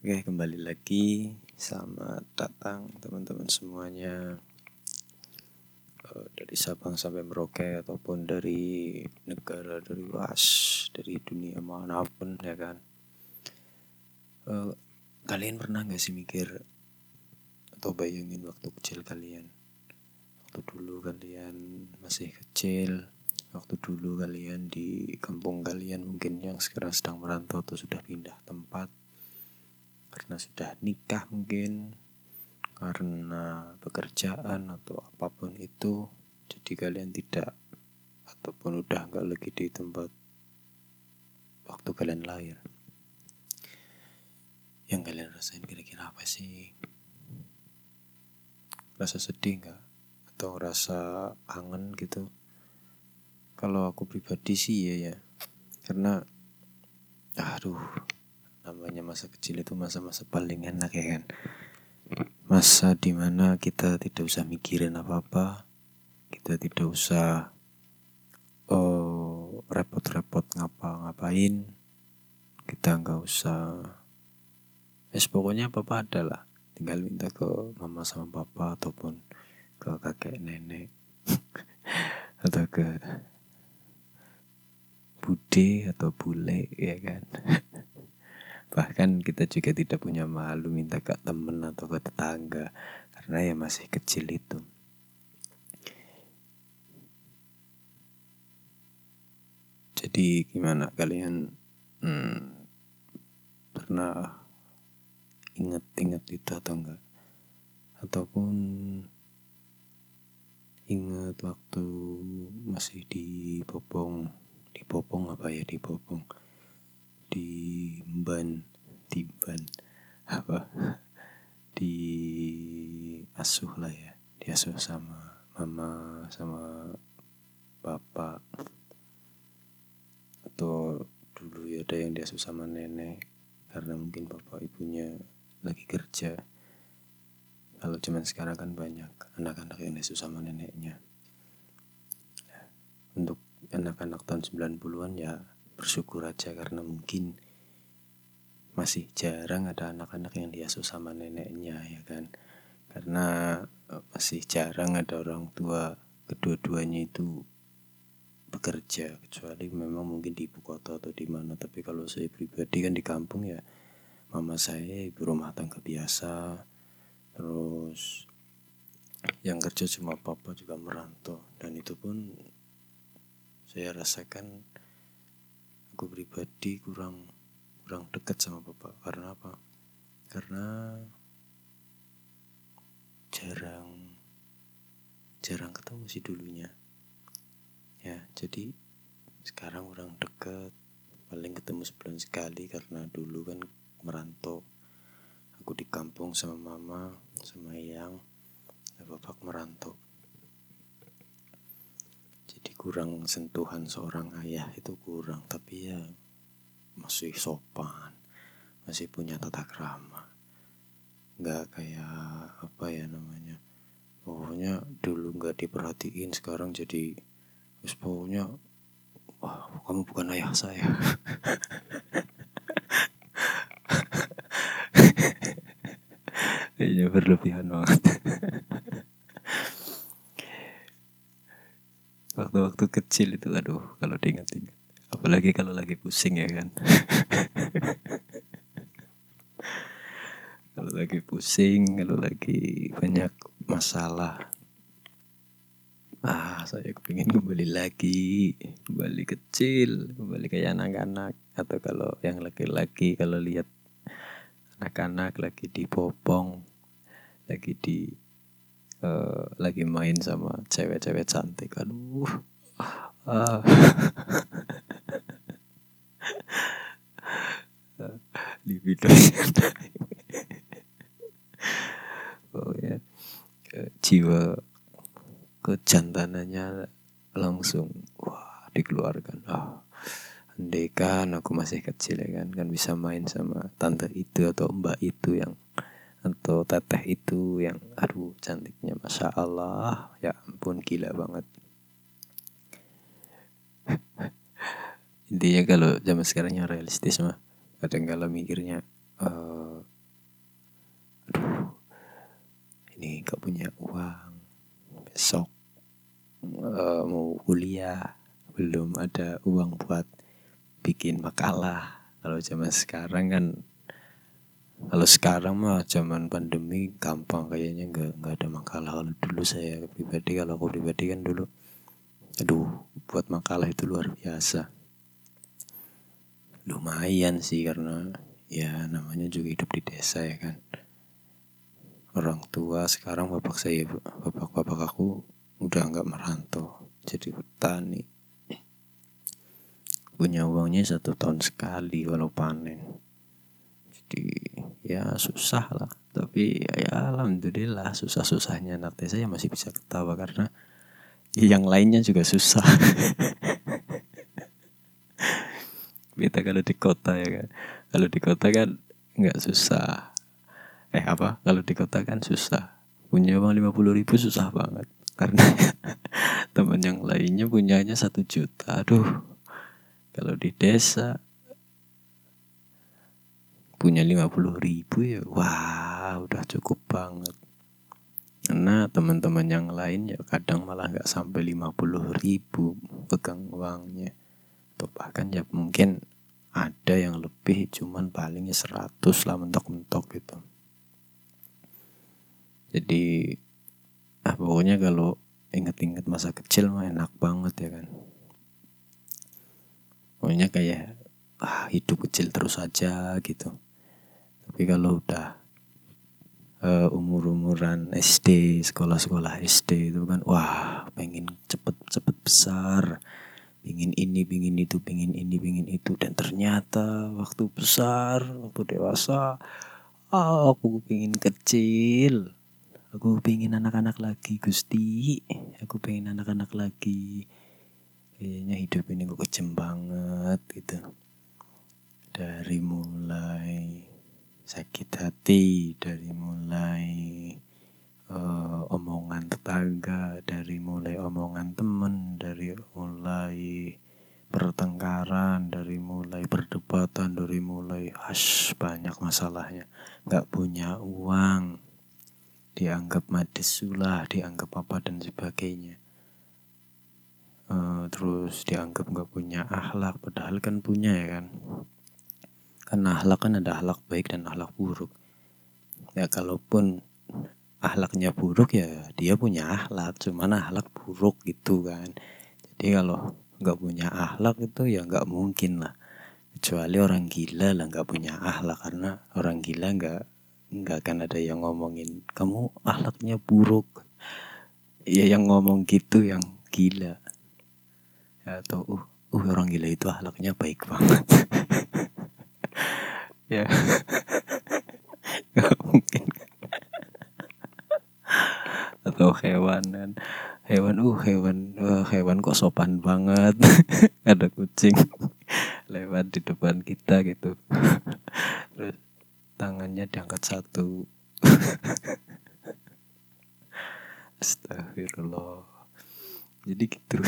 Oke, kembali lagi. Selamat datang teman-teman semuanya. Uh, dari Sabang sampai Merauke ataupun dari negara dari luas, dari dunia mana pun ya kan. Uh, kalian pernah nggak sih mikir atau bayangin waktu kecil kalian? Waktu dulu kalian masih kecil, waktu dulu kalian di kampung kalian mungkin yang sekarang sedang merantau atau sudah pindah tempat karena sudah nikah mungkin karena pekerjaan atau apa pun itu jadi kalian tidak ataupun udah nggak lagi di tempat waktu kalian lahir. Yang kalian rasain kira-kira apa sih? Rasa sedih nggak? Atau rasa kangen gitu? Kalau aku pribadi sih ya ya. Karena aduh namanya masa kecil itu masa-masa paling enak ya kan? Masa di mana kita tidak usah mikirin apa-apa kita tidak usah oh, repot-repot ngapa-ngapain kita nggak usah es pokoknya apa-apa ada lah. Tinggal minta ke mama sama papa ataupun ke kakek nenek atau ke bude atau bule ya kan bahkan kita juga tidak punya malu minta ke temen atau ke tetangga karena ya masih kecil itu. Jadi gimana? Kalian hmm, pernah ingat-ingat itu atau enggak? Ataupun ingat waktu masih di popong di popong apa ya di popong di ban di ban apa? Di asuh lah ya. Di asuh sama mama sama bapak atau dulu ya ada yang diasuh sama nenek karena mungkin bapak ibunya lagi kerja. Kalau cuman sekarang kan banyak anak-anak yang diasuh sama neneknya. Untuk anak-anak tahun 90-an ya bersyukur aja karena mungkin masih jarang ada anak-anak yang diasuh sama neneknya ya kan? Karena eh, masih jarang ada orang tua kedua-duanya itu bekerja kecuali memang mungkin di ibu kota atau di mana. Tapi kalau saya pribadi kan di kampung ya mama saya ibu rumah tangga biasa. Terus yang kerja cuma papa juga merantau. Dan itu pun saya rasakan aku pribadi kurang kurang dekat sama bapak. Karena apa? Karena jarang jarang ketemu sih dulunya. Ya jadi sekarang kurang dekat. Paling ketemu sebulan sekali karena dulu kan merantau. Aku di kampung sama mama sama yang bapak merantau kurang sentuhan seorang ayah itu kurang tapi ya masih sopan masih punya tata krama. Nggak kayak apa ya namanya pokoknya dulu nggak diperhatiin sekarang jadi terus pokoknya wah kamu bukan ayah saya. Kayaknya berlebihan banget waktu-waktu kecil itu aduh kalau diingat-ingat. Apalagi kalau lagi pusing ya kan? Kalau lagi pusing kalau lagi banyak masalah ah saya kepingin kembali lagi. Kembali kecil kembali kayak anak-anak. Atau kalau yang laki-laki kalau lihat anak-anak lagi dipopong lagi di uh, lagi main sama cewek-cewek cantik. Aduh. Uh. di video oh ya. Jiwa kejantanannya langsung wah dikeluarkan. Ah. Andai kan aku masih kecil ya kan kan bisa main sama tante itu atau mbak itu yang atau teteh itu yang aduh cantiknya masya Allah. Ya ampun gila banget. Intinya kalau zaman sekarangnya realistis mah kadang kala mikirnya uh, aduh ini gak punya uang besok uh, mau kuliah belum ada uang buat bikin makalah. Kalau zaman sekarang kan kalau sekarang mah zaman pandemi gampang kayaknya nggak nggak ada makalah. Kalau dulu saya pribadi kalau aku pribadi kan dulu aduh buat makalah itu luar biasa. Lumayan sih karena ya namanya juga hidup di desa ya kan. Orang tua sekarang bapak saya bapak bapak aku udah nggak merantau jadi petani. Punya uangnya satu tahun sekali kalau panen. Jadi ya susah lah. Tapi ya alhamdulillah susah susahnya anak desa ya masih bisa ketawa karena yang lainnya juga susah. Beta kalau di kota ya kan. Kalau di kota kan nggak susah. Eh apa? Kalau di kota kan susah. Punya uang lima puluh ribu susah banget. Karena teman yang lainnya punyanya satu juta. Aduh. Kalau di desa punya 50 ribu ya wah udah cukup banget. Karena teman-teman yang lain ya kadang malah nggak sampai 50 ribu pegang uangnya. Atau bahkan ya mungkin ada yang lebih cuman palingnya 100 lah mentok-mentok gitu. Jadi ah pokoknya kalau inget-inget masa kecil mah enak banget ya kan. Pokoknya kayak ah, hidup kecil terus aja gitu tapi kalau udah uh, umur-umuran SD sekolah-sekolah SD itu kan wah pengen cepet-cepet besar. Pingin ini pingin itu pingin ini pingin itu. Dan ternyata waktu besar waktu dewasa oh, aku pingin kecil. Aku pingin anak-anak lagi Gusti. Aku pengen anak-anak lagi. Kayaknya hidup ini kok kejem banget gitu. Dari mulai sakit hati dari mulai uh, omongan tetangga dari mulai omongan temen dari mulai pertengkaran dari mulai perdebatan dari mulai hash banyak masalahnya. Nggak punya uang. Dianggap madisulah dianggap apa dan sebagainya. Uh, terus dianggap nggak punya akhlak padahal kan punya ya kan kan akhlak kan ada akhlak baik dan akhlak buruk. Ya kalaupun akhlaknya buruk ya dia punya akhlak cuman akhlak buruk gitu kan. Jadi kalau nggak punya akhlak itu ya nggak mungkin lah. Kecuali orang gila lah nggak punya akhlak karena orang gila nggak nggak akan ada yang ngomongin kamu akhlaknya buruk. Ya yang ngomong gitu yang gila. Atau uh, uh orang gila itu akhlaknya baik banget ya. Nggak mungkin. Atau hewan kan hewan uh hewan uh, hewan kok sopan banget. Ada kucing lewat di depan kita gitu. Terus tangannya diangkat satu. Astagfirullah. Jadi gitu.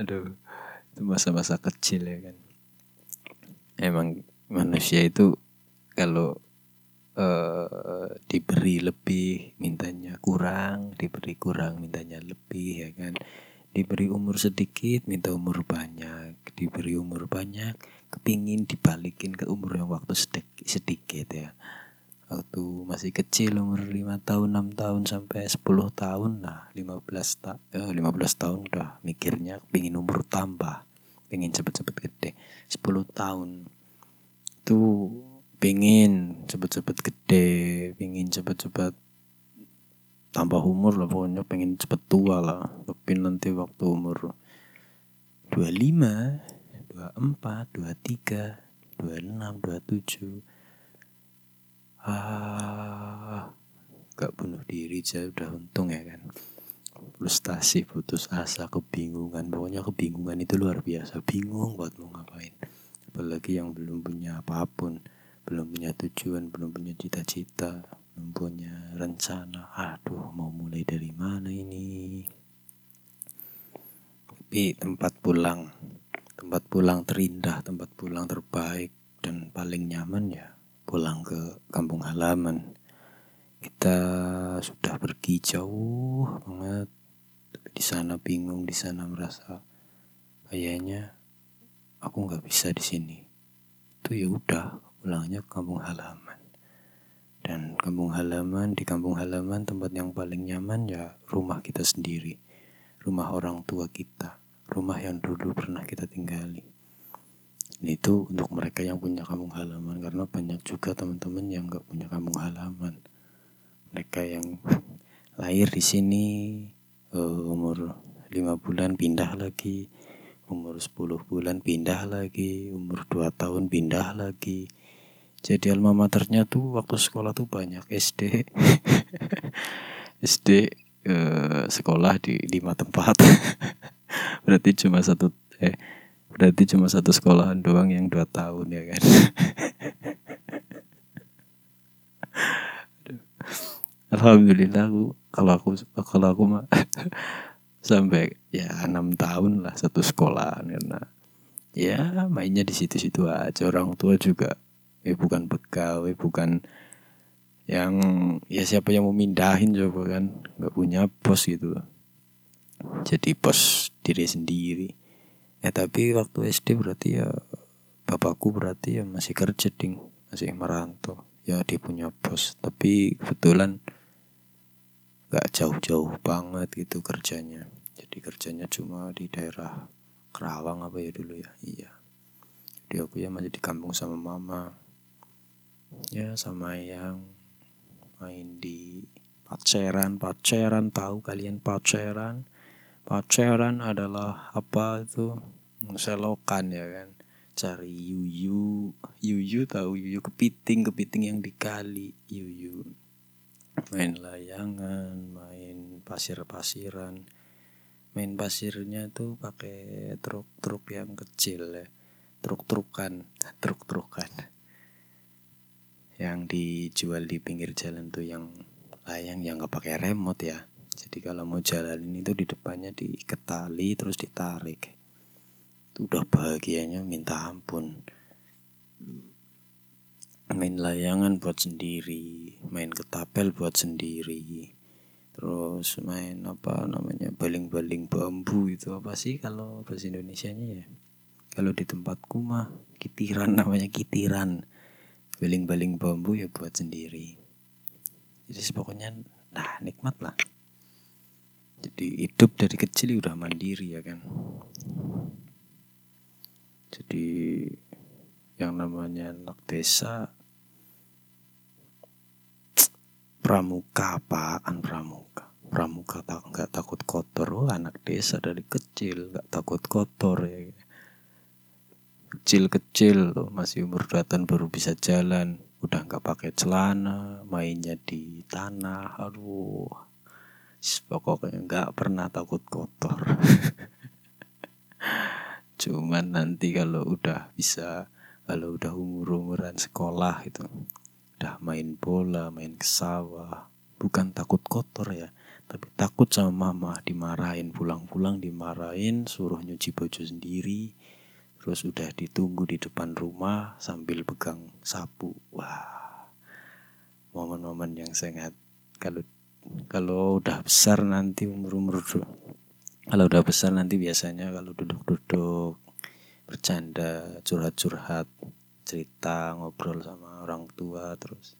Aduh itu masa-masa kecil ya kan. Emang manusia itu kalau uh, diberi lebih mintanya kurang diberi kurang mintanya lebih ya kan? Diberi umur sedikit minta umur banyak. Diberi umur banyak kepingin dibalikin ke umur yang waktu sedikit, sedikit ya. Waktu masih kecil umur 5 tahun 6 tahun sampai 10 tahun nah 15 ta eh, 15 tahun udah mikirnya pingin umur tambah pengen cepet-cepet gede. 10 tahun itu pingin cepet-cepet gede pingin cepet-cepet tambah umur lah pokoknya pengen cepet tua lah. Tapi nanti waktu umur 25 24 23 26 27 ah gak bunuh diri aja udah untung ya kan. Frustasi putus asa kebingungan. Pokoknya kebingungan itu luar biasa. Bingung buat mau ngapain apalagi yang belum punya apa pun belum punya tujuan belum punya cita-cita belum punya rencana. Aduh mau mulai dari mana ini? Tapi tempat pulang tempat pulang terindah tempat pulang terbaik dan paling nyaman ya pulang ke kampung halaman. Kita sudah pergi jauh banget tapi di sana bingung di sana merasa kayaknya aku nggak bisa di sini. Itu ya udah pulangnya ke kampung halaman. Dan kampung halaman di kampung halaman tempat yang paling nyaman ya rumah kita sendiri. Rumah orang tua kita. Rumah yang dulu pernah kita tinggali. Itu untuk mereka yang punya kampung halaman karena banyak juga teman-teman yang nggak punya kampung halaman. Mereka yang lahir di sini uh, umur lima bulan pindah lagi umur 10 bulan pindah lagi umur 2 tahun pindah lagi. Jadi alma maternya tuh waktu sekolah tuh banyak SD SD uh, sekolah di lima tempat. Berarti cuma satu eh berarti cuma satu sekolahan doang yang dua tahun ya kan? Alhamdulillah aku kalau aku kalau aku mah sampai ya enam tahun lah satu sekolah karena ya mainnya di situ-situ aja. Orang tua juga ya bukan pegawai bukan yang ya siapa yang mau mindahin coba kan nggak punya bos gitu. Jadi bos diri sendiri. Ya tapi waktu SD berarti ya bapakku berarti ya masih kerja ding. Masih merantau. Ya dia punya bos. Tapi kebetulan gak jauh-jauh banget gitu kerjanya. Jadi kerjanya cuma di daerah Kerawang apa ya dulu ya? Iya. Jadi aku ya masih di kampung sama mama. Ya sama yang main di paceran. Paceran tahu kalian paceran? Paceran adalah apa itu? Selokan ya kan. Cari yuyu. Yuyu tahu yuyu kepiting kepiting yang dikali. Yuyu main layangan main pasir-pasiran. Main pasirnya tuh pakai truk-truk yang kecil ya. Truk-trukan truk-trukan. Yang dijual di pinggir jalan tuh yang layang yang nggak pakai remote ya. Jadi kalau mau jalan itu di depannya diikat tali terus ditarik. Itu udah bahagianya minta ampun main layangan buat sendiri main ketapel buat sendiri terus main apa namanya baling-baling bambu itu apa sih kalau bahasa Indonesia nya ya? Kalau di tempatku mah kitiran namanya kitiran. Baling-baling bambu ya buat sendiri. Jadi pokoknya nah nikmat lah. Jadi hidup dari kecil udah mandiri ya kan. Jadi yang namanya anak desa pramuka apaan pramuka? Pramuka tak nggak takut kotor. Oh anak desa dari kecil nggak takut kotor ya. Kecil-kecil loh masih umur dua tahun baru bisa jalan. Udah nggak pakai celana mainnya di tanah aduh. Pokoknya nggak pernah takut kotor. Cuman nanti kalau udah bisa kalau udah umur umuran sekolah itu udah main bola, main ke sawah, bukan takut kotor ya, tapi takut sama mama. Dimarahin pulang-pulang dimarahin, suruh nyuci baju sendiri, terus udah ditunggu di depan rumah sambil pegang sapu. Wah, momen-momen yang sangat kalau kalau udah besar nanti umur-umur kalau udah besar nanti biasanya kalau duduk-duduk bercanda curhat-curhat cerita ngobrol sama orang tua terus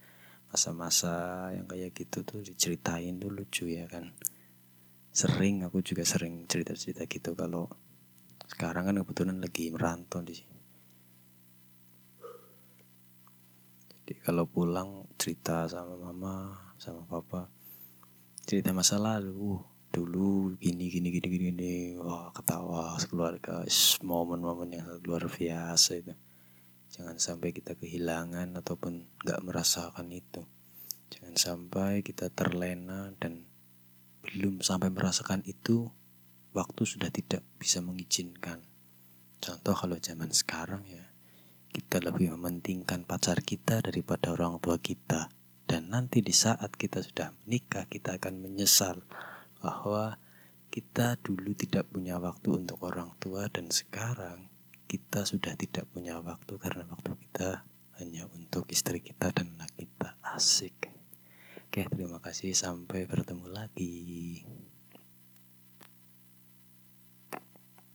masa-masa yang kayak gitu tuh diceritain tuh lucu ya kan. Sering aku juga sering cerita-cerita gitu kalau sekarang kan kebetulan lagi merantau di sini. Jadi kalau pulang cerita sama mama sama papa cerita masa lalu. Uh, dulu gini gini gini gini, gini. wah ketawa sekeluarga. Momen-momen yang luar biasa itu Jangan sampai kita kehilangan ataupun gak merasakan itu. Jangan sampai kita terlena dan belum sampai merasakan itu, waktu sudah tidak bisa mengizinkan. Contoh kalau zaman sekarang ya, kita lebih mementingkan pacar kita daripada orang tua kita. Dan nanti di saat kita sudah menikah, kita akan menyesal bahwa kita dulu tidak punya waktu untuk orang tua dan sekarang kita sudah tidak punya waktu karena waktu kita hanya untuk istri kita dan anak kita. Asik. Oke terima kasih, sampai bertemu lagi.